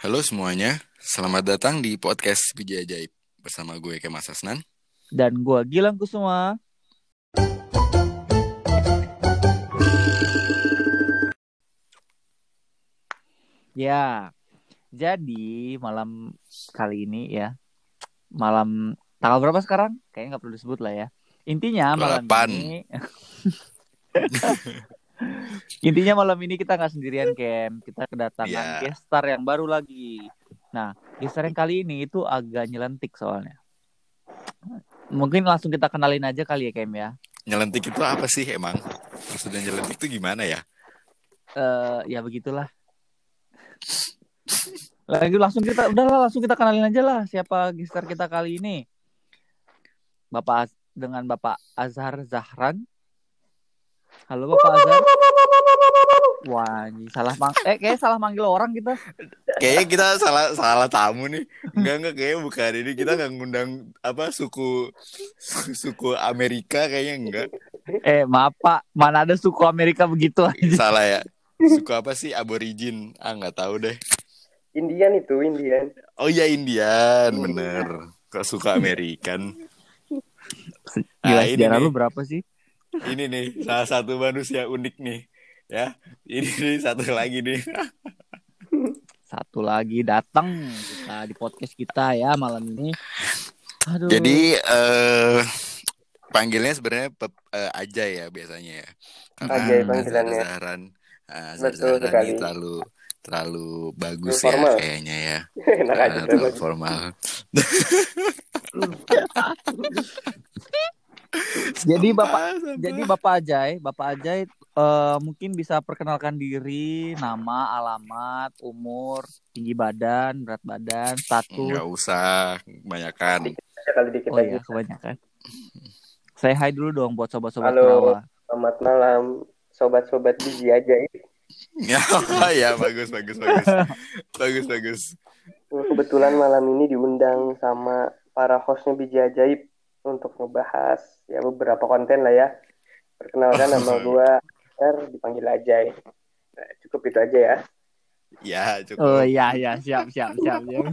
Halo semuanya, selamat datang di podcast Biji Ajaib bersama gue Kemas Asnan. Dan gua Gilang Kusuma. Ya, jadi malam kali ini ya, malam tanggal berapa sekarang? Kayaknya nggak perlu disebut lah ya. Intinya malam 28. ini, intinya malam ini kita nggak sendirian Kem, kita kedatangan Iya. guest star yang baru lagi. Nah, guest star yang kali ini itu agak nyelentik soalnya. Mungkin langsung kita kenalin aja kali ya Kem ya. Nyelentik itu apa sih emang? Maksudnya nyelentik itu gimana ya? eh ya begitulah. Lagi langsung kita udahlah langsung kita kenalin aja lah siapa gestar kita kali ini. Bapak dengan Bapak Azhar Zahran. Halo Bapak Azhar. Wah, ini salah mang eh kayak salah manggil orang kita. Kayaknya kita salah salah tamu nih. Enggak enggak kayaknya bukan ini kita nggak ngundang apa suku suku Amerika kayaknya enggak. Eh, maaf Pak, mana ada suku Amerika begitu aja. Salah ya. Suku apa sih aborigin? Ah nggak tahu deh. Indian itu Indian Oh iya Indian, bener. Kok suka Amerikan? Gila, Ah, ini sejarah nih. lu berapa sih? Ini nih salah satu manusia unik nih. Ya, ini nih satu lagi nih. Satu lagi datang kita di podcast kita ya malam ini. Aduh. Jadi eh panggilnya sebenarnya Pep- eh, Ajay ya biasanya ya. Ajay Azhar panggilannya. Ah, Betul Zahran sekali. ini terlalu terlalu bagus Terlalu formal. ya kayaknya ya. enak aja terlalu terus formal. Jadi Bapak sampah. Jadi Bapak Ajay, Bapak Ajay eh, mungkin bisa perkenalkan diri, nama, alamat, umur, tinggi badan, berat badan, status. nggak usah kebanyakan. Kali dikit Oh iya, kebanyakan. Saya hai dulu dong buat sobat-sobat Halo. Kerawa. selamat malam sobat-sobat biji aja Ya, ya bagus bagus bagus. Bagus bagus. kebetulan malam ini diundang sama para hostnya biji ajaib untuk ngebahas ya beberapa konten lah ya perkenalkan nama gua Er dipanggil Ajay Nah, cukup itu aja ya Ya, cukup. Oh iya iya, siap siap siap. siap.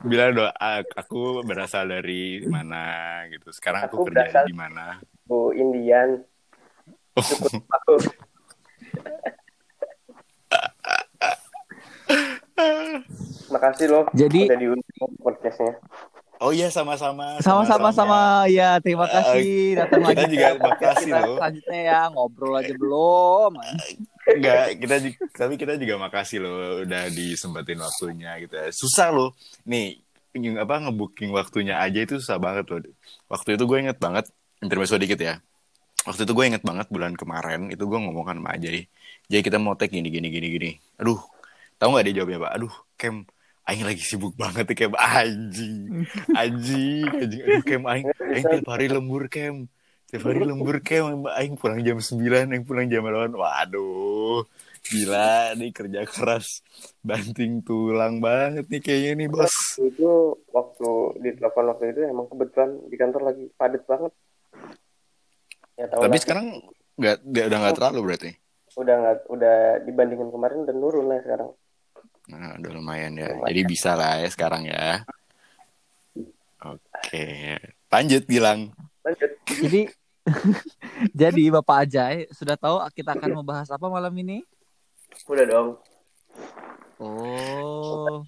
Bilang doa aku berasal dari mana gitu. Sekarang aku, Aku kerja di mana? Bu Indian cukup aku makasih loh Jadi- udah diundang podcastnya Oh iya sama-sama. Sama-sama sama ya, terima kasih datang kita lagi. juga ke podcast makasih kita loh. Selanjutnya ya ngobrol aja belum. Enggak, kita ju- tapi kita juga makasih loh udah disempetin waktunya gitu. ya. Susah loh. Nih, apa ngebooking waktunya aja itu susah banget loh. Waktu itu gue inget banget, intermezzo dikit ya. Waktu itu gue inget banget bulan kemarin itu gue ngomong kan sama Ajay. Jadi kita mau tag gini gini gini gini. Aduh, tahu nggak dia jawabnya pak? Aduh, Kem, Aing lagi sibuk banget Kem. Anjing, anjing, anjing. Aduh, Kem, Aing, Aing tiap hari lembur Kem. Tiap hari lembur Kem, Aing pulang jam 9, Aing pulang jam 8. Waduh, gila nih kerja keras. Banting tulang banget nih kayaknya nih bos. itu waktu di telepon waktu itu emang kebetulan di kantor lagi padat banget ya tahu Tapi lah, sekarang nggak, udah nggak terlalu berarti. udah nggak udah dibandingin kemarin udah nurun lah sekarang Nah, udah lumayan ya. Lumayan. Jadi bisa lah ya sekarang ya. Oke, lanjut bilang. lanjut Jadi jadi Bapak Ajay sudah tahu kita akan membahas apa malam ini? udah dong Oh,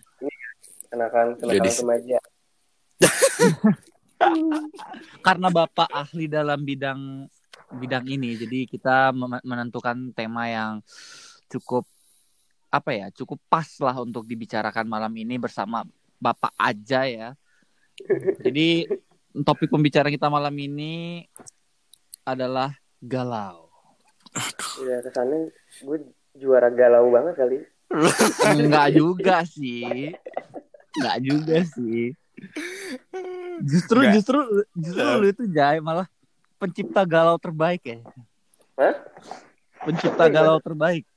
kenakan kenakan Jadi- remaja karena Bapak ahli dalam bidang bidang ini, jadi kita menentukan tema yang cukup apa ya, cukup pas lah untuk dibicarakan malam ini bersama Bapak aja ya. Jadi topik pembicaraan kita malam ini adalah galau. ya kesannya gue juara galau banget kali Enggak juga sih. Enggak juga sih. Justru Enggak. justru justru lu itu Jai malah pencipta galau terbaik ya. Hah? Pencipta galau terbaik.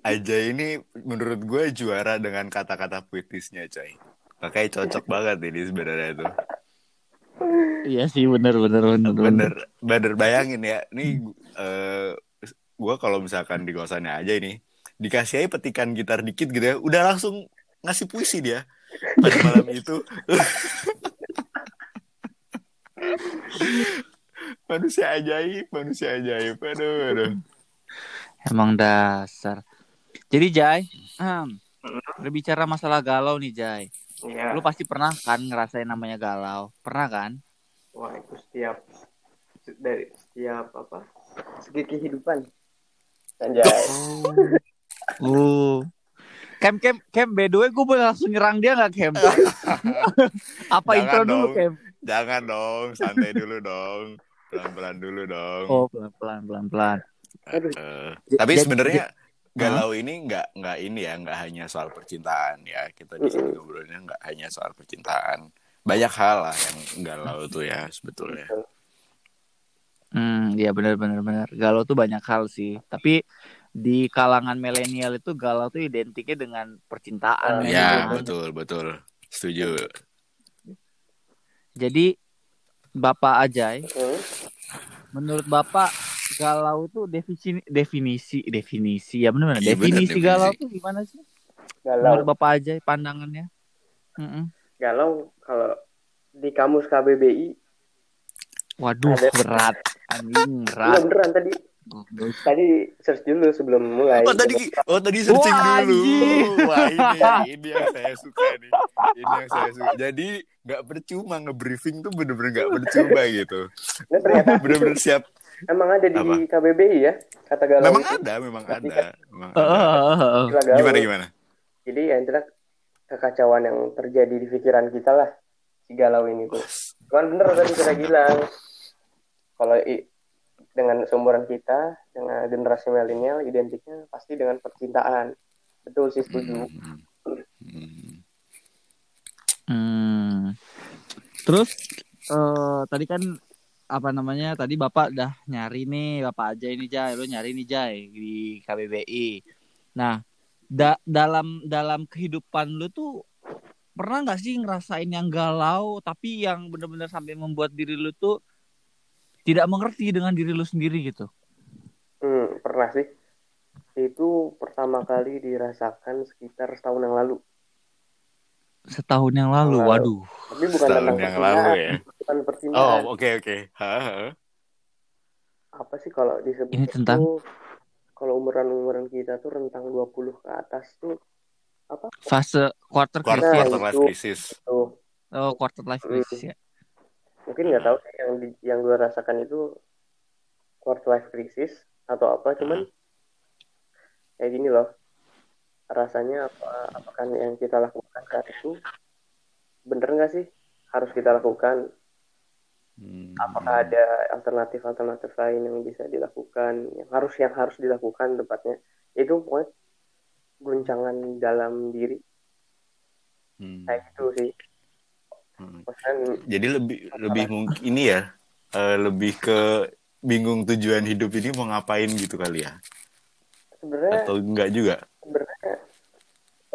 Aja ini menurut gue juara dengan kata-kata puitisnya coy. Makanya cocok banget ini sebenarnya itu. Iya sih bener bener bener. Bener, bener bayangin ya. Nih, eh gue kalau misalkan di kosannya aja ini, dikasih aja petikan gitar dikit gitu ya udah langsung ngasih puisi dia pada malam itu manusia ajaib manusia ajaib aduh aduh Emang dasar. Jadi Jai, hmm, berbicara masalah galau nih Jai. Iya. Lu pasti pernah kan ngerasain namanya galau? Pernah kan? Wah itu setiap dari setiap apa segi kehidupan. Anjay. Uh. Kem, Kem, Kem, by the way gue boleh langsung nyerang dia gak, Kem? Apa Jangan intro dulu, dong. Kem? jangan dong santai dulu dong pelan pelan dulu dong Oh, pelan-pelan, pelan-pelan. Aduh. J- tapi sebenarnya galau ini nggak nggak ini ya nggak hanya soal percintaan ya kita di sini ngobrolnya nggak hanya soal percintaan banyak hal lah yang galau tuh ya sebetulnya Hmm, iya benar benar benar. Galau tuh banyak hal sih. Tapi di kalangan milenial itu galau tuh identiknya dengan percintaan. Men. ya betul betul setuju Jadi Bapak Ajay, Hmm. menurut Bapak galau tuh definisi definisi definisi ya benar. Iya, definisi definisi. galau tuh gimana sih? Galau. Menurut Bapak Ajay pandangannya? Mm-mm. Galau kalau di kamus KBBI Waduh, Ada. berat. Anjing, Enggak berat. beneran tadi tadi search dulu sebelum mulai. oh tadi oh tadi searching Wah, dulu wah ini ini yang saya suka nih ini yang saya suka jadi nggak percuma ngebriefing tuh bener-bener nggak percuma gitu Nah, ternyata bener-bener siap emang ada di Apa? KBBI ya kata galau memang itu. ada memang ada memang Heeh, ada. heeh. Istilah galau. gimana gimana Jadi ya intinya kekacauan yang terjadi di pikiran kita lah si galau ini tuh. Cuman bener tadi kita bilang kalau i- dengan seumuran kita dengan generasi milenial identiknya pasti dengan percintaan. Betul sih setuju. Hmm. Hmm. Hmm. Terus eh tadi kan apa namanya? Tadi Bapak udah nyari nih, Bapak aja ini Jai, lu nyari nih Jai di KBBI. Nah, da- dalam dalam kehidupan lu tuh pernah nggak sih ngerasain yang galau tapi yang benar-benar sampai membuat diri lu tuh tidak mengerti dengan diri lu sendiri gitu? Hmm, pernah sih. Itu pertama kali dirasakan sekitar setahun yang lalu. Setahun yang lalu, Lalu. waduh. Tapi bukan Setahun tentang yang percintaan, lalu ya bukan percintaan. oh oke oke Haha. Apa sih kalau disebut Ini tentang- itu, kalau umuran-umuran kita tuh rentang 20 ke atas tuh apa? Fase quarter quarter crisis. quarter life itu. crisis Tuh, Oh, quarter life crisis ya. mungkin nggak tahu sih yang di- yang gue rasakan itu quarter life crisis atau apa cuman kayak gini loh rasanya apa? Apakah yang kita lakukan saat itu bener nggak sih? Harus kita lakukan? Hmm. apakah ada alternatif alternatif lain yang bisa dilakukan? Yang harus yang harus dilakukan tepatnya? Itu pokoknya guncangan dalam diri. Hmm. kayak gitu sih. Hmm. maksudnya jadi lebih lebih mungkin ini ya eh, lebih ke bingung tujuan hidup ini mau ngapain gitu kali ya? Sebenarnya atau enggak juga sebenarnya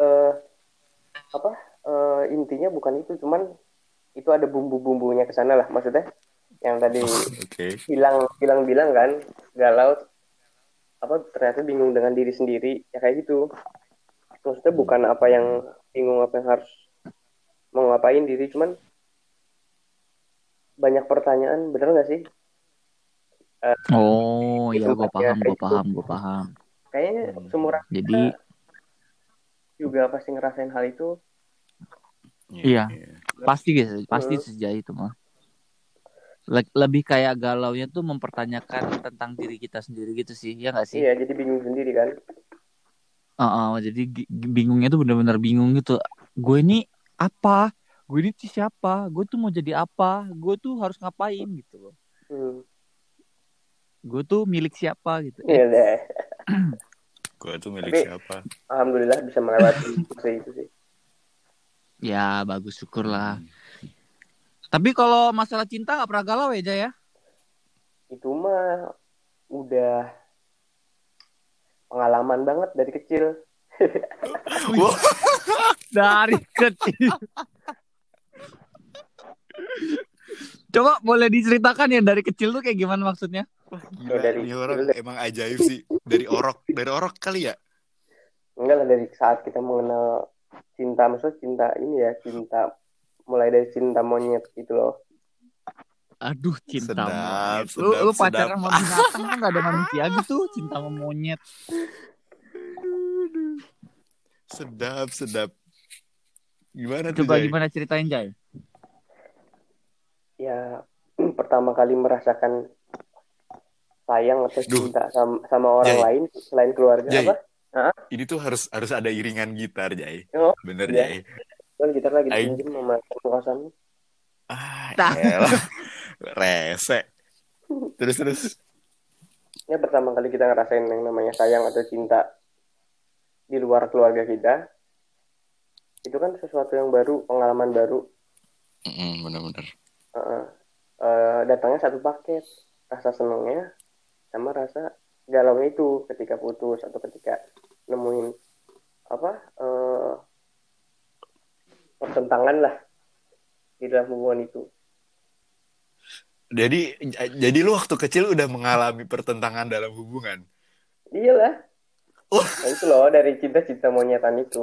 eh apa eh, intinya bukan itu cuman itu ada bumbu-bumbunya ke sana lah maksudnya. Yang tadi oke. bilang bilang bilang kan galau apa ternyata bingung dengan diri sendiri ya kayak gitu. Maksudnya bukan apa yang bingung apa yang harus mau ngapain diri cuman banyak pertanyaan bener nggak sih? Oh, Di iya gue paham, gue kayak paham, gue paham. kayaknya Hmm. seumuran Jadi juga pasti ngerasain hal itu Iya. pasti guys, pasti sejauh itu mah. Le- lebih kayak galaunya tuh mempertanyakan tentang diri kita sendiri gitu sih, ya nggak sih? iya jadi bingung sendiri kan Heeh, jadi gi- bingungnya tuh benar-benar bingung gitu. Gue ini apa? Gue ini tuh siapa? Gue tuh mau jadi apa? Gue tuh harus ngapain gitu loh. hmm. Gue tuh milik siapa gitu. iya deh gue tuh milik Tapi- siapa alhamdulillah bisa melewati fase itu sih Ya bagus syukurlah. Hmm. Tapi kalau masalah cinta gak pernah galau ya Jaya? itu mah udah pengalaman banget dari kecil Wah, Dari kecil. Coba boleh diceritakan ya dari kecil tuh kayak gimana maksudnya? gila, dari- ini orang emang ajaib sih dari orok dari orok kali ya enggak lah dari saat kita mengenal cinta maksudnya cinta ini ya cinta mulai dari cinta monyet gitu loh Aduh, cinta Sedap, monyet. sedap, lu, lu sedap. pacaran sama binatang kan gak ada manusia gitu, cinta sama monyet. Sedap, sedap. Gimana tuh, Coba gimana ceritain, Jay? Ya pertama kali merasakan sayang atau Duh. cinta sama, sama orang Jay. lain selain keluarga Jay. apa Ini tuh harus harus ada iringan gitar, Jay. Oh, Bener, iya. Jay. kan kita lagi pinjam sama kosan Ah, Nah. elah. Rese. Terus, terus. ya pertama kali kita ngerasain yang namanya sayang atau cinta di luar keluarga kita itu kan sesuatu yang baru pengalaman baru Mm, bener-bener. Heeh. Eh, datangnya satu paket rasa senangnya sama rasa galau itu ketika putus atau ketika nemuin apa eh, pertentangan lah di dalam hubungan itu Jadi, jadi lu waktu kecil udah mengalami pertentangan dalam hubungan. iyalah Wah. nah, itu loh dari cinta-cinta monyetan itu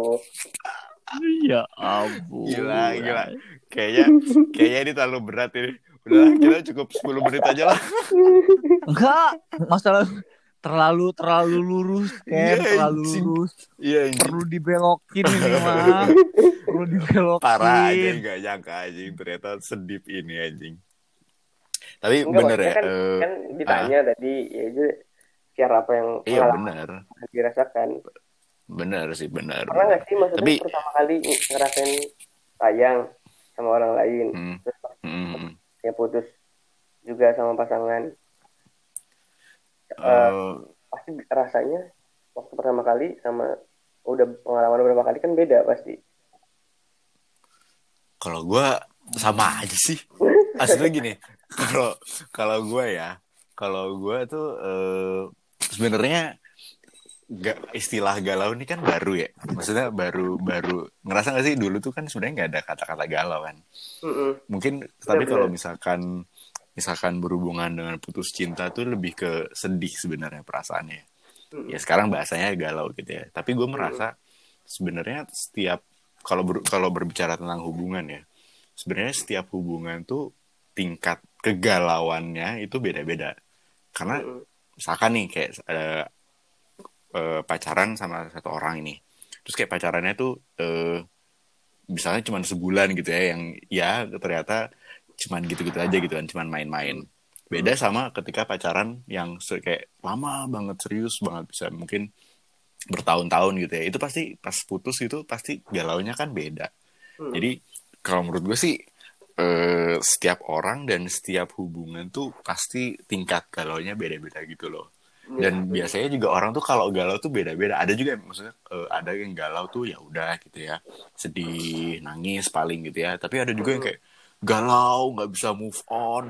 Ya ampun. Gila, gila. Kayaknya, kayaknya ini terlalu berat ini. Udah, kita cukup 10 menit aja lah. Enggak, masalah terlalu terlalu lurus Iya, kan, terlalu anjing. lurus. Iya, anjing. Perlu dibelokin ini mah. Perlu dibelokin. parah aja nggak nyangka anjing ternyata sedip ini anjing tapi Enggak, bener ya kan, eh, kan ditanya tadi ya itu siapa apa yang iya bener yang dirasakan bener sih bener pernah nggak sih maksudnya Tapi- pertama kali ngerasain sayang sama orang lain? Hmm. terus Hmm. ya putus juga sama pasangan. Eh, Eh, pasti rasanya waktu pertama kali sama udah pengalaman beberapa kali kan beda pasti. kalau gue sama aja sih. Asli gini kalau kalau gue ya kalau gue tuh eh, sebenarnya gak istilah galau ini kan baru ya? Maksudnya baru baru ngerasa gak sih dulu tuh kan sebenarnya nggak ada kata-kata galau kan? Mm-mm. mungkin tapi kalau misalkan misalkan berhubungan dengan putus cinta tuh lebih ke sedih sebenarnya perasaannya. Mm-mm. ya sekarang bahasanya galau gitu ya. Tapi gue merasa sebenarnya setiap kalau ber- kalau berbicara tentang hubungan ya sebenarnya setiap hubungan tuh tingkat kegalauannya itu beda-beda. Karena Mm-mm. misalkan nih kayak eh, eh, pacaran sama satu orang ini. Terus kayak pacarannya tuh eh, misalnya cuma sebulan gitu ya yang ya ternyata cuman gitu-gitu aja gitu kan cuman main-main. Beda sama ketika pacaran yang kayak lama banget serius banget bisa mungkin bertahun-tahun gitu ya. Itu pasti pas putus itu pasti galaunya kan beda. Mm. jadi kalau menurut gue sih eh, setiap orang dan setiap hubungan tuh pasti tingkat galaunya beda-beda gitu loh dan Iya. biasanya juga orang tuh kalau galau tuh beda-beda. Ada juga maksudnya eh, ada yang galau tuh ya udah gitu ya. Sedih nangis paling gitu ya. Tapi ada juga yang kayak galau nggak bisa move on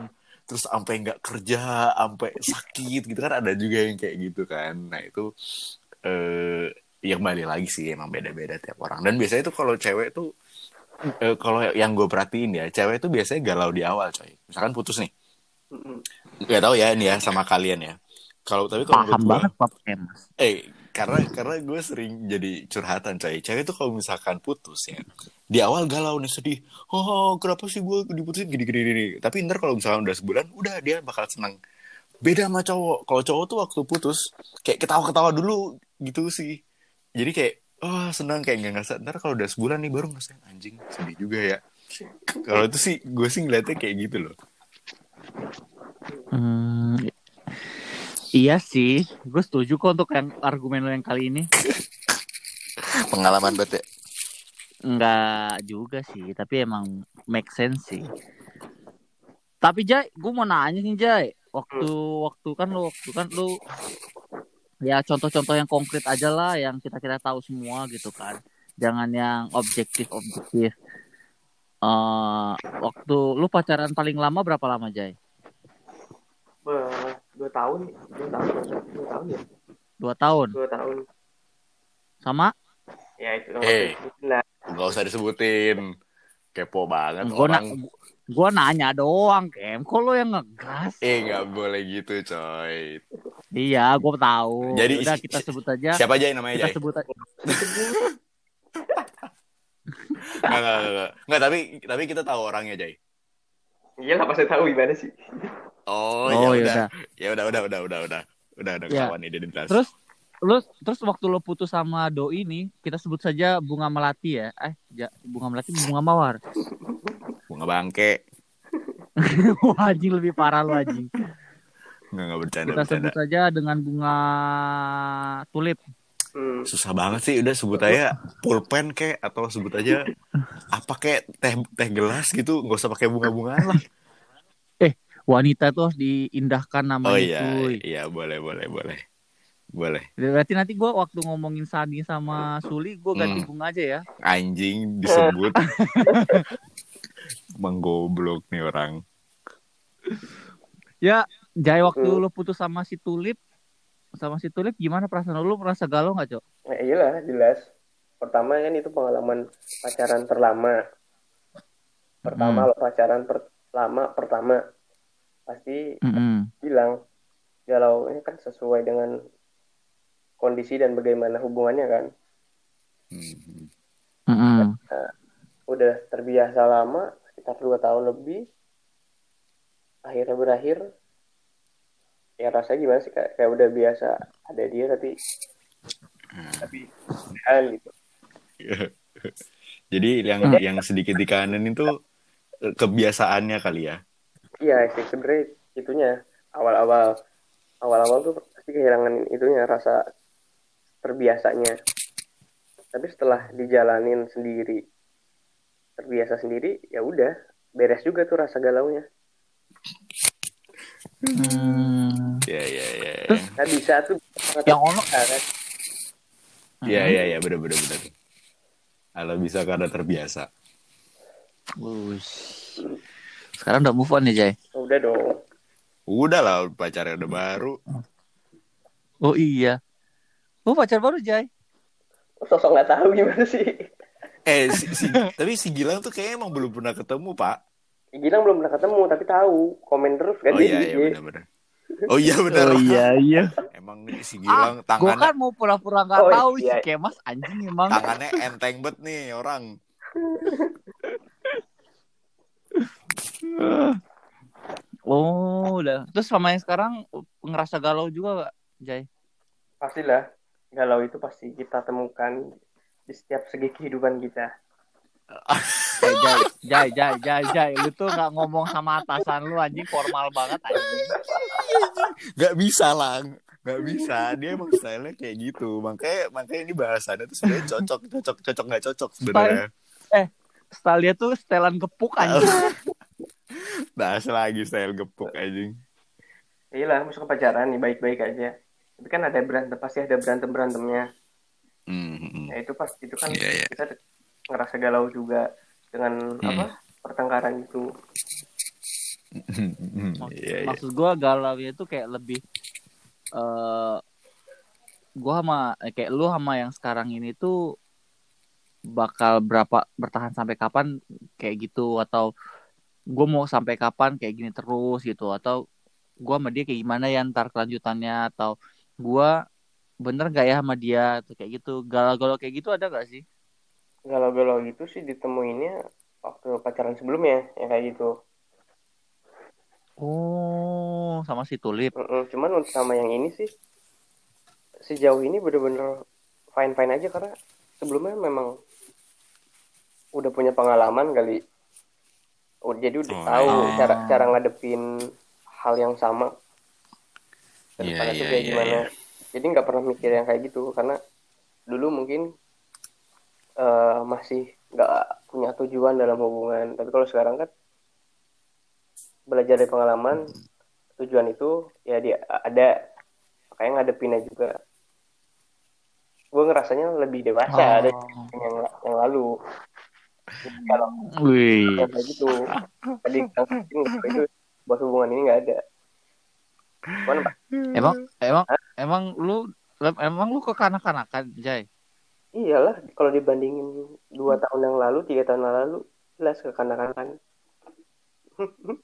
terus sampai nggak kerja sampai sakit gitu kan. Ada juga yang kayak gitu kan. Nah itu eh yang balik lagi sih emang beda-beda tiap orang. Dan biasanya tuh kalau cewek tuh eh, kalau yang gue perhatiin ya cewek tuh biasanya galau di awal coy. Misalkan putus nih. Mm-mm. nggak tahu ya ini ya sama kalian ya kalau tapi kalau Paham gue banget eh karena karena gue sering jadi curhatan coy cewek tuh kalau misalkan putus ya di awal galau nih sedih. Oh kenapa sih gue diputusin gini gini gini? Tapi ntar kalau misalkan udah sebulan udah dia bakal senang beda sama cowok. Kalau cowok tuh waktu putus kayak ketawa ketawa dulu gitu sih. Jadi kayak oh senang kayak nggak ngerasa. Ntar kalau udah sebulan nih baru ngerasa anjing sedih juga ya. Kalau itu sih gue sih ngeliatnya kayak gitu loh. Hmm, iya sih, gue setuju kok untuk yang argumen lo yang kali ini. pengalaman banget ya Enggak juga sih, tapi emang make sense sih. Tapi Jai, gue mau nanya nih Jai, waktu waktu kan lu waktu kan lu ya contoh-contoh yang konkret aja lah, yang kita kita tahu semua gitu kan. Jangan yang objektif objektif. Eh, waktu lu pacaran paling lama berapa lama Jai? Dua tahun dua tahun dua tahun ya Dua tahun. dua tahun Sama? ya itu Eh. nah nggak usah disebutin kepo banget Gue na orang. gua nanya doang, Kem. Kok lo yang ngegas? Eh nggak boleh gitu coy. Iya, gue tahu. Jadi, udah kita sebut aja. Siapa aja yang namanya Kita Jay? sebut aja. Nggak, nggak, nggak, nggak. Nggak, tapi tapi kita tahu orangnya Jay. Iya lah pasti tahu gimana sih. Oh, Oh, ya ya udah. udah. Ya udah, udah, udah, udah, udah. Udah ada Ya. kawan identitas. Terus lu terus waktu lo putus sama doi ini, kita sebut saja bunga melati ya. Eh, ja, bunga melati bunga mawar. bunga bangke. Wah, anjing lebih parah lo anjing. Nggak, nggak bercanda, Kita bercanda. sebut saja dengan bunga tulip. Hmm. Susah banget sih, udah sebut aja pulpen kek atau sebut aja apa kek teh teh gelas gitu, nggak usah pakai bunga-bungaan lah. Wanita itu harus diindahkan namanya Oh iya, cuy. iya boleh, boleh, boleh, boleh. Berarti nanti gue waktu ngomongin Sani sama Suli, gue ganti Hmm. bunga aja ya. Anjing disebut. Menggoblok nih orang. Ya, Jai waktu Hmm. lo putus sama si Tulip, sama si Tulip gimana perasaan? Lo merasa galau nggak, Cok? Nah, iyalah jelas. Pertama kan itu pengalaman pacaran terlama. Pertama Hmm. lo pacaran pertama pertama pasti Mm-mm. bilang galau ini kan sesuai dengan kondisi dan bagaimana hubungannya kan. Hmm. Mm-mm. Udah terbiasa lama sekitar dua tahun lebih. Akhirnya berakhir. Ya rasanya gimana sih kayak, kayak udah biasa ada dia tapi tapi kan gitu. Jadi yang yang sedikit dikanen itu eh, kebiasaannya kali ya. Iya sih sebenarnya itunya awal-awal awal-awal tuh pasti kehilangan itunya rasa terbiasanya. Tapi setelah dijalanin sendiri terbiasa sendiri ya udah beres juga tuh rasa galaunya. Hmm. Ya, ya, ya. ya. Terus Nah bisa tuh yang ono kan. Iya, iya, iya, bener, bener, bener. Kalau bisa karena terbiasa. Wush. Sekarang udah move on ya, Jay? Udah dong. Udah lah, pacarnya udah baru. Oh iya. Oh pacar baru, Jay? Sosok nggak tahu gimana sih. Eh, si, si- tapi si Gilang tuh kayaknya emang belum pernah ketemu, Pak. Gilang belum pernah ketemu tapi tahu komen terus kan Oh iya, di iya, IG. bener-bener. Oh iya, iya. Emang si Gilang Gue tangannya, kan mau pura-pura nggak Oh, tahu iya. si Kemas anjing emang. tangannya enteng bet nih orang. Oh, udah. Terus sama yang sekarang ngerasa galau juga gak, Jay? Pastilah galau itu pasti kita temukan di setiap segi kehidupan kita. Eh, Jay, Jay, Jay, Jay, Jay, lu tuh nggak ngomong sama atasan lu anjing formal banget anjing. Gak bisa lah. Gak bisa. Dia emang stylenya kayak gitu. Makanya makanya ini bahasannya tuh sebenarnya cocok, cocok, cocok nggak cocok sebenarnya. Style dia tuh setelan gepuk anjing. Bahas lagi style gepuk anjing. Iyalah, masuk ke pacaran nih baik-baik aja. Tapi kan ada berantem pasti ada berantem berantemnya. Hmm, hmm. Ya itu pasti itu kan Iya, iya. kita ngerasa galau juga dengan Hmm. apa pertengkaran itu. Hmm, Maksud, Iya, iya. maksud gua galau itu kayak lebih eh gua sama eh, kayak lu sama yang sekarang ini tuh bakal berapa bertahan sampai kapan kayak gitu atau gua mau sampai kapan kayak gini terus gitu atau gua sama dia kayak gimana ya ntar kelanjutannya atau gua bener gak ya sama dia tuh kayak gitu galau-galau kayak gitu ada gak sih Galau-galau itu sih ditemuinnya waktu pacaran sebelumnya ya kayak gitu. oh sama si tulip. Cuman untuk sama yang ini sih sejauh ini bener-bener fine-fine aja karena sebelumnya memang udah punya pengalaman kali. Oh, jadi udah Oh, tahu iya. cara cara ngadepin hal yang sama. Dan Iya, pada iya, tuh kayak iya, gimana. iya. Jadi nggak pernah mikir yang kayak gitu karena dulu mungkin eh, masih nggak punya tujuan dalam hubungan. Tapi kalau sekarang kan belajar dari pengalaman tujuan itu ya dia ada. Makanya ngadepinnya juga. Gue ngerasanya lebih dewasa dari yang yang lalu. Kalau kayak gitu tadi mungkin itu buat hubungan ini nggak ada. Cuman Emang emang emang lu emang lu kekanak-kanakan, Jay? Iyalah kalau dibandingin dua tahun yang lalu tiga tahun yang lalu jelas kekanak-kanakan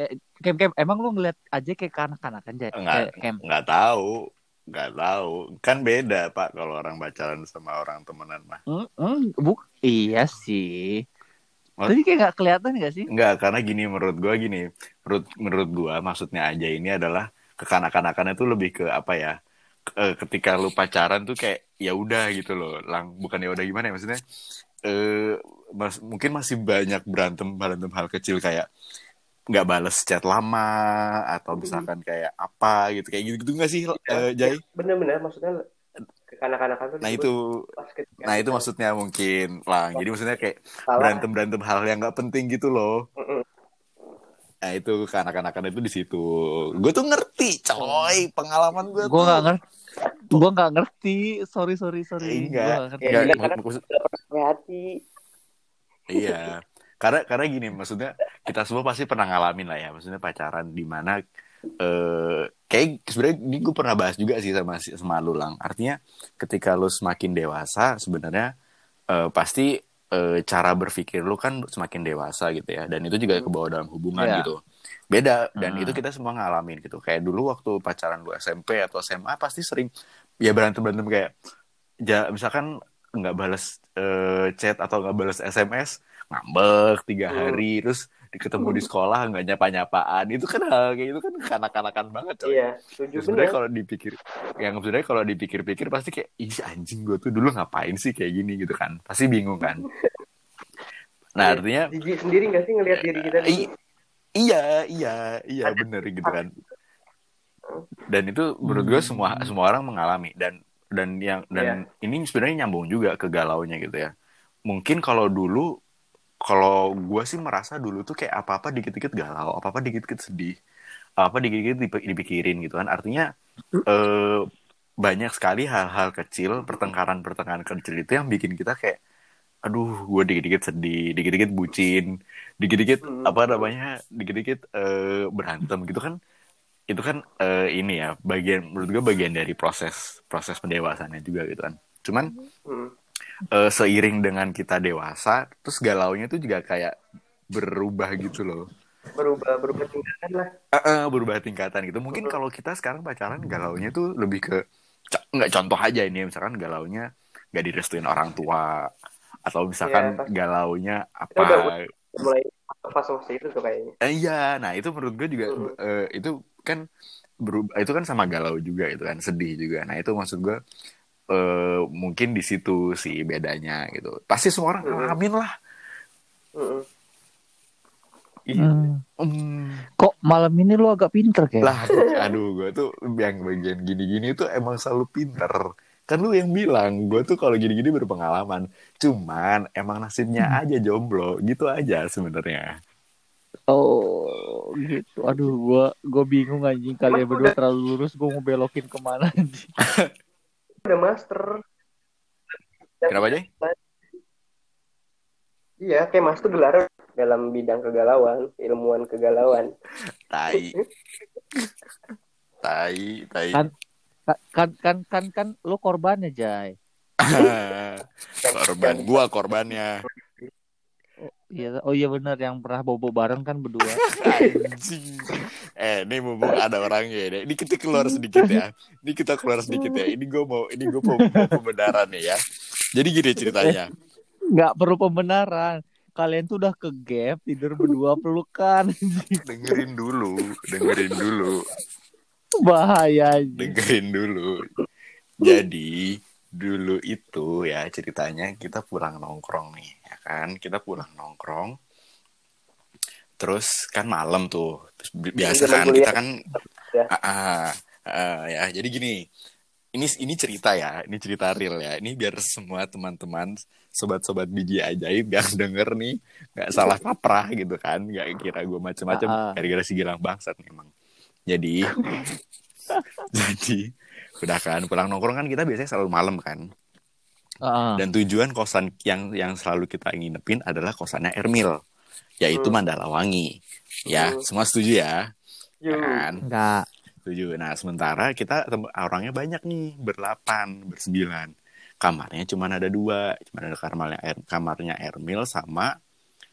Eh, Kem, Kem, emang lu ngeliat aja kayak kanak-kanakan? Enggak, Eh, Kem. nggak tahu, nggak tahu. Kan beda pak kalau orang pacaran sama orang temenan mah. Hmm, hmm, buk, iya sih. Oh. Tadi kayak nggak kelihatan gak sih? Enggak, karena gini menurut gua gini. Menurut menurut gua maksudnya aja ini adalah kekanak-kanakannya tuh lebih ke apa ya? Eh, ketika lu pacaran tuh kayak ya udah gitu loh. Lang bukan ya udah gimana ya maksudnya? Eh mas- mungkin masih banyak berantem berantem hal kecil kayak nggak bales chat lama atau misalkan kayak apa gitu kayak gitu gitu nggak sih eh, Jai? bener-bener maksudnya kekanak-kanakan tuh Nah itu nah itu maksudnya mungkin lang. Jadi maksudnya kayak salah berantem berantem hal yang nggak penting gitu loh. Nah itu kanak-kanakan itu di situ. Gue tuh ngerti, coy. Pengalaman gue tuh. Gue nggak ngerti. Gue nggak ngerti. Sorry, sorry, sorry. Enggak. Gua nggak ngerti. Ya, Enggak, iya, Pakai hati iya. Karena karena gini, maksudnya kita semua pasti pernah ngalamin lah ya. Maksudnya pacaran di mana eh kayak sebenarnya ini gue pernah bahas juga sih sama si- sama lu lang. Artinya ketika lu semakin dewasa sebenarnya eh, pasti eh, cara berpikir lu kan semakin dewasa gitu ya. Dan itu juga kebawa dalam hubungan Iya. gitu. Beda dan Hmm. itu kita semua ngalamin gitu. Kayak dulu waktu pacaran lu SMP atau SMA pasti sering ya berantem-berantem kayak ja, misalkan nggak balas eh, chat atau nggak balas SMS ngambek tiga Hmm. hari terus ketemu di sekolah nggak nyapa-nyapaan itu kan hal kayak itu kan kanak-kanakan banget coy. iya Terus sebenarnya bener kalau dipikir yang sebenarnya kalau dipikir-pikir pasti kayak ih anjing gue tuh dulu ngapain sih kayak gini gitu kan pasti bingung kan nah Iya. artinya jijik sendiri nggak sih ngelihat diri kita dulu I- iya iya iya bener gitu kan. Dan itu menurut gue semua semua orang mengalami. Dan dan yang dan ini sebenarnya nyambung juga ke galaunya gitu ya. Mungkin kalau dulu kalau gue sih merasa dulu tuh kayak apa apa dikit-dikit galau apa apa dikit-dikit sedih apa apa dikit-dikit dip- dipikirin gitu kan. Artinya eh, banyak sekali hal-hal kecil pertengkaran-pertengkaran kecil itu yang bikin kita kayak aduh gue dikit-dikit sedih dikit-dikit bucin dikit-dikit Hmm. apa namanya dikit-dikit eh, berantem gitu kan. Itu kan eh, ini ya bagian menurut gue bagian dari proses proses pendewasannya juga gitu kan. Cuman Hmm. eh, seiring dengan kita dewasa terus galaunya tuh juga kayak berubah gitu loh. Berubah berubah tingkatan lah. Eh, eh, berubah tingkatan gitu. Mungkin kalau kita sekarang pacaran galaunya tuh lebih ke nggak contoh aja ini misalkan galaunya nggak direstuin orang tua atau misalkan pasti. galaunya Kita udah- apa mulai fase-fase itu tuh kayaknya Eh, iya, nah itu menurut gue juga Hmm. eh, itu kan berubah itu kan sama galau juga itu kan sedih juga. Nah itu maksud gue eh, mungkin di situ sih bedanya gitu. Pasti semua orang Hmm. ngalamin lah. Mm-mm. Iya. Hmm. Hmm. Kok malam ini lu agak pinter kayak? Lah, aduh gue tuh yang bagian gini-gini tuh emang selalu pinter. Kan lu yang bilang gue tuh kalau gini-gini berpengalaman. Cuman emang nasibnya aja jomblo, gitu aja sebenarnya. Oh, gitu. Aduh, gua gua bingung anjing kalian Emang berdua udah- terlalu lurus, gua mau belokin ke mana anjing. udah master Kenapa aja? iya kayak master gelar dalam bidang kegalauan ilmuwan kegalauan Tai. Tai, tai. Kan kan kan kan lu korbannya, Jay. korban. Gua korbannya. Iya, oh iya benar yang pernah bobo bareng kan berdua. anjing. Eh ini mumpung ada orangnya deh ini kita keluar sedikit ya. Ini kita keluar sedikit ya. Ini gue mau ini gue mau, mau pembenaran nih ya. Jadi gini ceritanya. Nggak perlu pembenaran. Kalian tuh udah ke gap tidur berdua pelukan. dengerin dulu dengerin dulu Bahaya dengerin dulu. Jadi dulu itu ya ceritanya kita pulang nongkrong nih ya kan? Kita pulang nongkrong. Terus kan malam tuh Terus bi- biasa kan kita kan Ya. Ah, ah, ah, ya. Jadi gini ini ini cerita ya ini cerita real ya. Ini biar semua teman-teman sobat-sobat biji ajaib yang denger nih nggak salah kaprah gitu kan? Nggak kira gue macem-macem. Ah, ah. gara-gara si Gilang bangsat memang jadi jadi udah kan pulang nongkrong kan kita biasanya selalu malam kan Heeh. dan tujuan kosan yang yang selalu kita nginepin adalah kosannya Ermil yaitu Hmm. Mandalawangi ya Hmm. semua setuju ya Ya Yuk. kan Enggak. Setuju. Nah, sementara kita orangnya banyak nih, berlapan, bersembilan. Kamarnya cuma ada dua, cuma ada kamarnya Er- kamarnya Ermil sama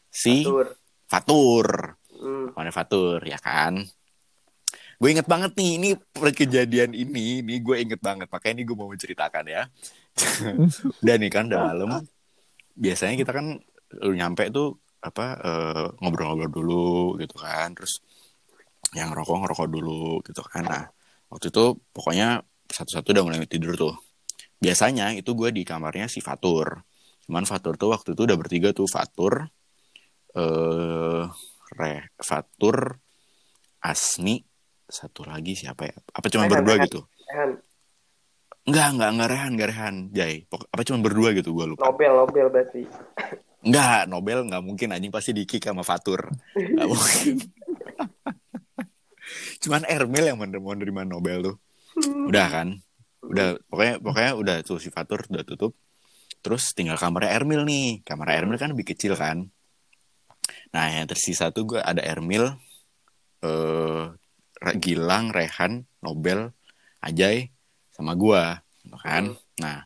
si Tur. Fatur Hmm. kamarnya Fatur ya kan gue inget banget nih ini kejadian ini nih gue inget banget. Makanya ini gue mau menceritakan ya. Udah nih kan udah malam. Biasanya kita kan lu nyampe tuh apa eh, ngobrol-ngobrol dulu gitu kan. Terus yang rokok ngerokok dulu gitu kan. Nah waktu itu pokoknya satu-satu udah mulai tidur tuh. Biasanya itu gue di kamarnya si Fatur. Cuman Fatur tuh waktu itu udah bertiga tuh. Fatur eh Re, Fatur Asmi satu lagi siapa ya apa cuma Rehan, berdua Rehan. gitu Rehan. Enggak, enggak, enggak Rehan, enggak Rehan, Jai. Apa cuma berdua gitu gue lupa. Nobel, Nobel berarti. Enggak, Nobel enggak mungkin anjing pasti di kick sama Fatur. Enggak mungkin. Cuman Ermil yang mener- mau nerima Nobel tuh. Udah kan? Udah pokoknya pokoknya udah tuh si Fatur udah tutup. Terus tinggal kamarnya Ermil nih. Kamar Ermil kan lebih kecil kan. Nah, yang tersisa tuh gue ada Ermil eh Re- Gilang, Rehan, Nobel, Ajay sama gua, gitu kan. Nah,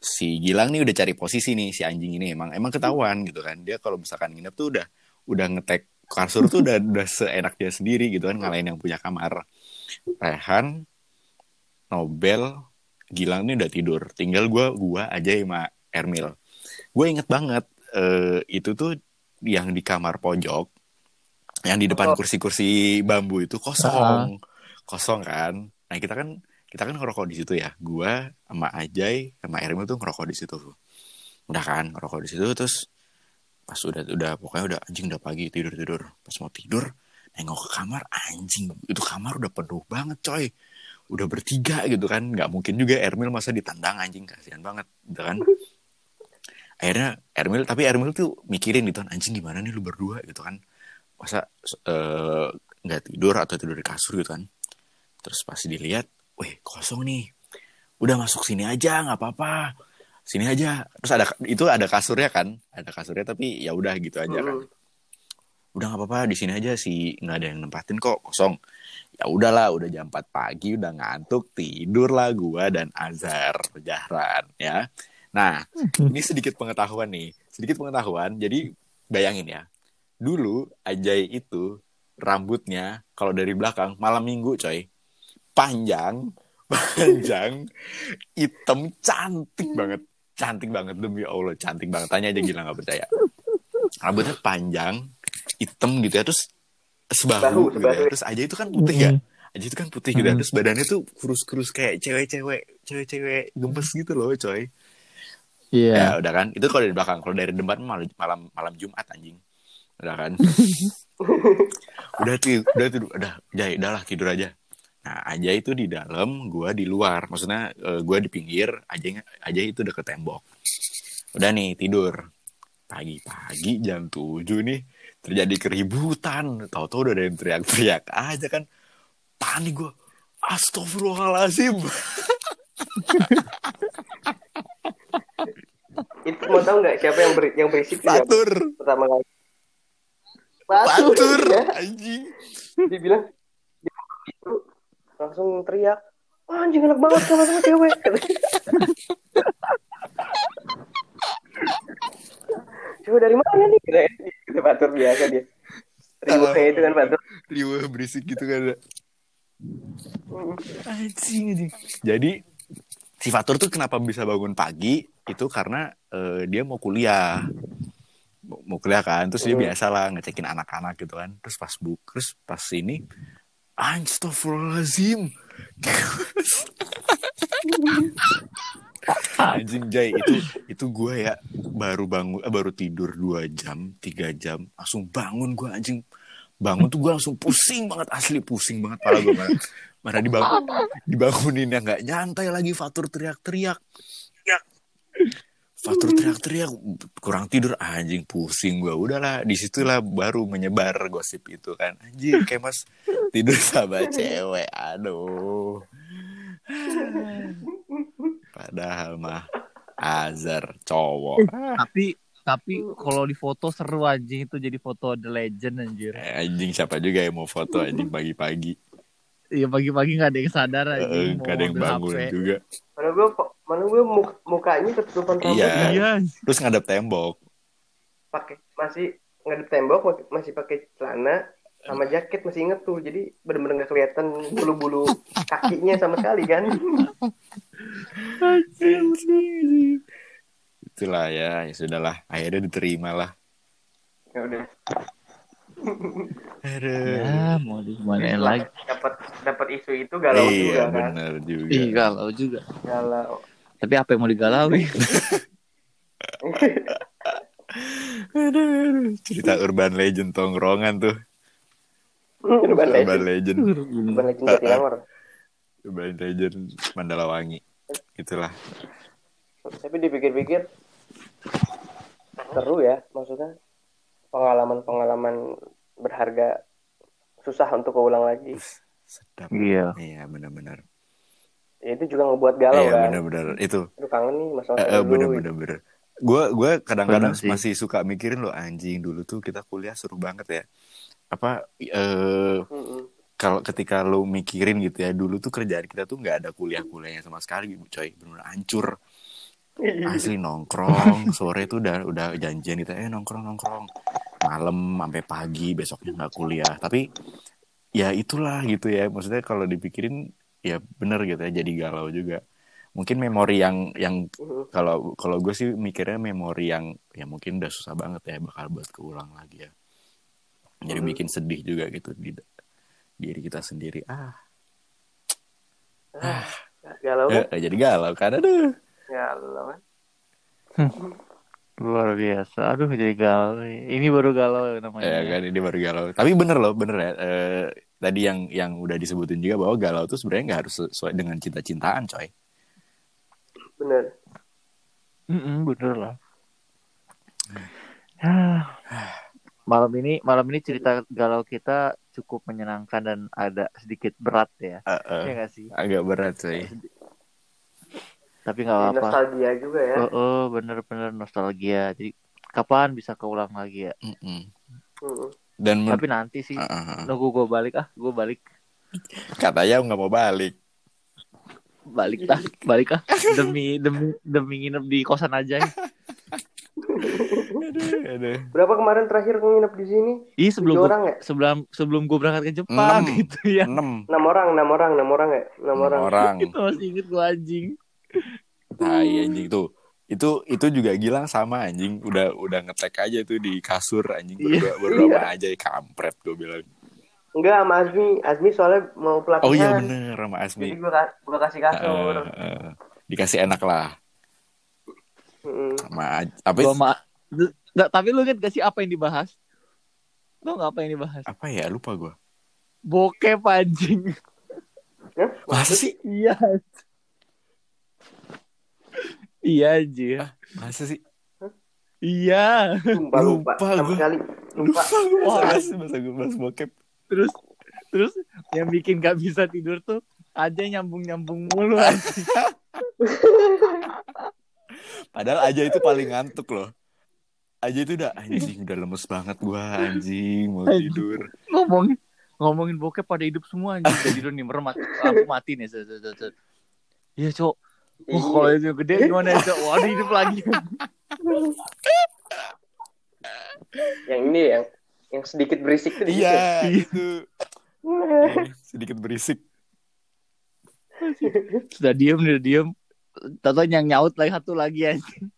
si Gilang nih udah cari posisi nih si anjing ini emang emang ketahuan gitu kan. Dia kalau misalkan nginep tuh udah udah ngetek kasur tuh udah udah seenak dia sendiri gitu kan ngalahin yang punya kamar. Rehan Nobel Gilang nih udah tidur. Tinggal gua gua aja sama Ermil. Gue inget banget eh, itu tuh yang di kamar pojok yang di depan Oh. kursi-kursi bambu itu kosong. Kosong kan? Nah kita kan kita kan ngerokok di situ ya. Gua sama Ajay sama Ermil tuh ngerokok di situ tuh. Udah kan ngerokok di situ terus pas udah udah pokoknya udah anjing udah pagi tidur tidur pas mau tidur nengok ke kamar anjing. Itu kamar udah penuh banget coy. Udah bertiga gitu kan. Nggak mungkin juga Ermil masa ditendang anjing. Kasihan banget gitu kan. Akhirnya Ermil tapi Ermil tuh mikirin gitu kan anjing gimana nih lu berdua? Gitu kan masa eh, nggak tidur atau tidur di kasur gitu kan. Terus pas dilihat wih kosong nih. Udah masuk sini aja nggak apa-apa. Sini aja. Terus ada itu ada kasurnya kan. Ada kasurnya tapi ya udah gitu aja kan. Hmm. udah nggak apa-apa di sini aja sih. Nggak ada yang nempatin kok kosong. Ya udahlah udah jam 4 pagi udah ngantuk tidur lah gua dan Azhar Jahran ya. Nah ini sedikit pengetahuan nih. Sedikit pengetahuan jadi bayangin ya dulu Ajay itu rambutnya kalau dari belakang malam minggu coy. Panjang panjang hitam cantik banget. Cantik banget demi Allah cantik banget. Tanya aja gila nggak percaya. Rambutnya panjang hitam gitu ya terus sebahu, Sebahu, gitu ya. terus aja itu kan putih ya? Aja itu kan putih gitu ya. Mm. terus badannya tuh kurus-kurus kayak cewek-cewek cewek-cewek gemes gitu loh coy. Iya. ya udah kan? Itu kalau dari belakang. Kalau dari depan malam malam malam Jumat anjing udah kan? Udah tuh udah tuh udah jai udahlah tidur aja. Nah aja itu di dalam gua di luar. Maksudnya eh, gua di pinggir aja aja itu deket tembok. Udah nih tidur. Pagi-pagi jam 7 nih terjadi keributan. Tahu-tahu udah ada yang teriak-teriak aja kan. Panik gua. Astagfirullahalazim Itu mau tahu nggak siapa yang beri, yang berisik Fatur. Pertama kali? Fatur ya. anjing Dia bilang dia itu langsung teriak. "Wah, anjing enak banget sama sama cewek. Cewek dari mana nih? Kata Fatur biasa dia. Riwahnya itu kan Fatur. riuh berisik gitu kan Hmm. anjing anjing jadi si Fatur tuh kenapa bisa bangun pagi itu karena eh, dia mau kuliah mau kuliah kan terus dia Hmm. biasa lah ngecekin anak-anak gitu kan. Terus pas buk terus pas ini Astagfirullahaladzim anjing Jay itu itu gue ya baru bangun eh, baru tidur dua jam tiga jam langsung bangun gue anjing. Bangun tuh gue langsung pusing banget asli pusing banget pala gue mana, mana dibangun dibangunin yang nggak nyantai lagi Fatur teriak-teriak Fatur teriak-teriak kurang tidur anjing pusing gue udahlah di situlah baru menyebar gosip itu kan anjing kayak mas tidur sama cewek aduh padahal mah Azar cowok Tapi tapi kalau di foto seru anjing itu jadi foto the legend anjir. Eh, anjing siapa juga yang mau foto anjing pagi-pagi Iya pagi-pagi nggak ada yang sadar Eh, anjing. gak ada yang bangun HP. juga Mana gue mana gue muk- mukanya ketutupan rambut Iya. kan? Iya. terus ngadep tembok pakai masih ngadep tembok masih pakai celana sama jaket masih inget tuh jadi bener-bener nggak kelihatan bulu-bulu kakinya sama sekali kan Itulah ya, ya sudahlah. Akhirnya diterima lah. ya udah Aduh. Ya, mau dimanain lagi. dapat dapat isu itu galau juga iya, kan bener juga. Ih, galau juga. galau Tapi apa yang mau digalauin? Aduh. Cerita urban legend tongkrongan tuh. urban Urban legend legend. urban legend Jatinangor Urban legend Mandalawangi. Itulah. tapi dipikir-pikir seru ya maksudnya pengalaman-pengalaman berharga susah untuk keulang lagi Sedap. Iya. Iya, benar-benar. Ya, itu juga ngebuat galau Iya, kan benar-benar. Itu. Aduh kangen nih masa Eh, masa eh, dulu bener-bener bener. Gue gue kadang-kadang masih suka mikirin lo anjing dulu tuh kita kuliah seru banget ya. Apa eh Mm-mm. kalau ketika lo mikirin gitu ya dulu tuh kerjaan kita tuh nggak ada kuliah-kuliahnya sama sekali gitu coy bener hancur asli nongkrong sore tuh udah udah janjian gitu eh nongkrong nongkrong malam sampai pagi besoknya nggak kuliah tapi ya itulah gitu ya maksudnya kalau dipikirin ya bener gitu ya jadi galau juga. Mungkin memori yang yang kalau kalau gue sih mikirnya memori yang ya mungkin udah susah banget ya bakal buat keulang lagi ya. Jadi Mhm. bikin sedih juga gitu di diri kita sendiri. Ah. Ah, galau eh, kan jadi galau kan? Aduh. Galau kan? Luar biasa. Aduh, jadi galau. Ini baru galau namanya. ya. kan ini baru galau. Tapi bener loh bener ya. Eh, tadi yang yang udah disebutin juga bahwa galau tuh sebenarnya nggak harus sesuai dengan cinta-cintaan coy bener Mm-mm, bener lah. Ah. malam ini malam ini cerita galau kita cukup menyenangkan dan ada sedikit berat ya. Eh, eh, Iya gak sih? agak berat coy Tapi nggak apa-apa. nostalgia juga ya Oh, oh, bener-bener nostalgia. Jadi kapan bisa keulang lagi ya? Mm-mm. Mm-mm. Dan men- Tapi nanti sih. Ah, ah, ah. Nunggu gue balik ah, gue balik. katanya nggak mau balik Balik lah, balik ah. Demi demi demi nginep di kosan aja. ya. aduh, aduh. berapa kemarin terakhir nginep di sini Ih sebelum gua, orang ya sebelum sebelum gue berangkat ke Jepang Enam. gitu ya. enam enam orang enam orang enam orang ya enam enam orang orang Itu masih inget gue anjing. tai anjing tuh itu itu juga Gilang sama anjing. Udah udah ngetek aja tuh di kasur anjing. Berdua berdua aja kampret gue bilang. Enggak sama Azmi. Azmi soalnya mau pelatihan oh iya bener sama jadi Asmi gua, gua kasih kasur. Eh, eh, dikasih enak lah. Sama apa Gua ma Nggak, tapi lu inget gak sih apa yang dibahas? Lu nggak apa yang dibahas? apa ya? Lupa gue Bokep anjing. Hah? masa sih? Iya. Iya anjir. masa sih Iya. lupa lupa, Lupa sama sekali lupa lupa gue Wah. masa masa gue bahas bokep Terus terus yang bikin gak bisa tidur tuh aja nyambung-nyambung mulu padahal aja itu paling ngantuk loh aja itu udah anjing udah lemes banget gua anjing mau Anjing. tidur ngomongin ngomongin bokep pada hidup semua anjing. Udah tidur nih merem mati, lampu mati nih. Iya, Cok. Wah, Iya. kalau itu gede gimana ya? Wah, ada hidup lagi. yang ini yang yang sedikit berisik tuh di situ. iya Iya. itu Eh, sedikit berisik Sudah diem, udah diem. Tato yang nyaut lagi satu lagi anjing.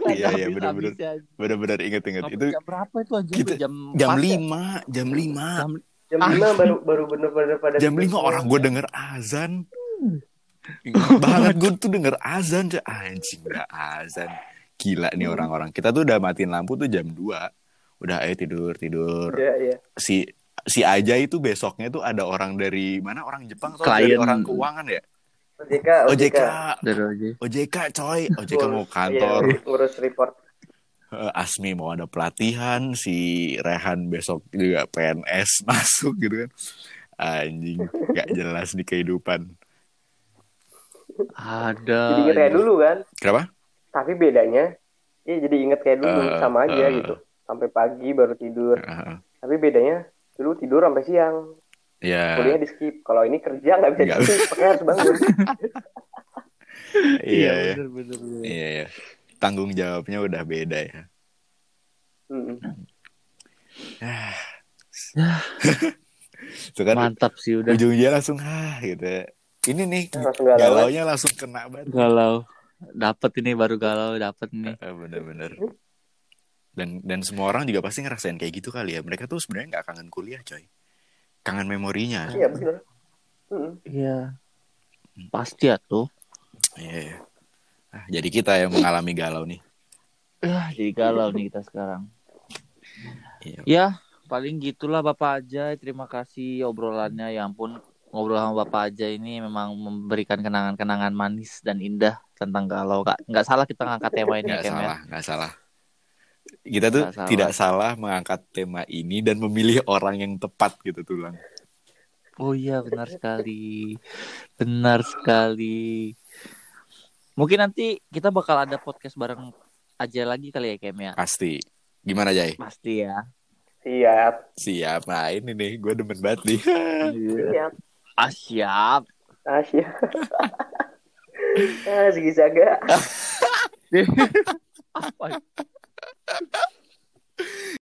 Iya, iya, anjing. bener-bener inget-inget itu jam berapa itu anjing? kita- jam jam 4 ya? lima jam lima Jam jam lima baru baru bener-bener pada jam lima orang gue denger azan Ingat banget gue tuh denger azan cuy. anjing udah azan. Gila nih orang-orang. Kita tuh udah matiin lampu tuh jam 2 udah ayo tidur tidur. Iya, iya. si si aja itu besoknya tuh ada orang dari mana? Orang Jepang atau dari orang keuangan ya? OJK OJK aja. OJK coy. OJK mau Ngurus- kantor iya, ngurus report. Eh, Asmi mau ada pelatihan. Si Rehan besok juga PNS masuk gitu kan. Anjing gak jelas di kehidupan Ada. jadi inget kayak dulu kan? Kenapa? Tapi bedanya ya jadi inget kayak dulu Eh, sama aja eh. gitu. Sampai pagi baru tidur. Heeh. tapi bedanya dulu tidur sampai siang. Ya kuliah di skip. Kalau ini kerja nggak bisa di skip makanya harus bangun. Iya ya bener, bener, bener. iya ya tanggung jawabnya udah beda ya. Mm-mm. Itu kan Mantap sih udah. ujungnya langsung hah gitu. Ini nih Langsung galau. galaunya langsung kena banget. galau. Dapat ini baru galau, dapat nih. Eh, Bener-bener. Dan dan semua orang juga pasti ngerasain kayak gitu kali ya. Mereka tuh sebenarnya nggak kangen kuliah, coy. Kangen memorinya. Iya benar. Iya. Pasti ya tuh. Iya. iya. Ah, jadi kita yang mengalami galau nih. Ya, jadi galau nih kita sekarang. Iya. Ya, paling gitulah Bapak aja. Terima kasih obrolannya. Ya ampun, ngobrol sama Bapak aja ini memang memberikan kenangan-kenangan manis dan indah tentang galau. Kak, nggak salah kita ngangkat tema ini, Nggak Kem, ya. salah, nggak salah. Kita tuh Nggak salah. tidak salah mengangkat tema ini dan memilih orang yang tepat gitu tulang. Oh iya, benar sekali. Benar sekali. Mungkin nanti kita bakal ada podcast bareng aja lagi kali ya, Kem ya. Pasti. Gimana Jay? Pasti ya. Siap. Siap. Nah ini nih, gue demen banget nih. Siap. Ah siap. Ah siap. ah, segi saga. Apa?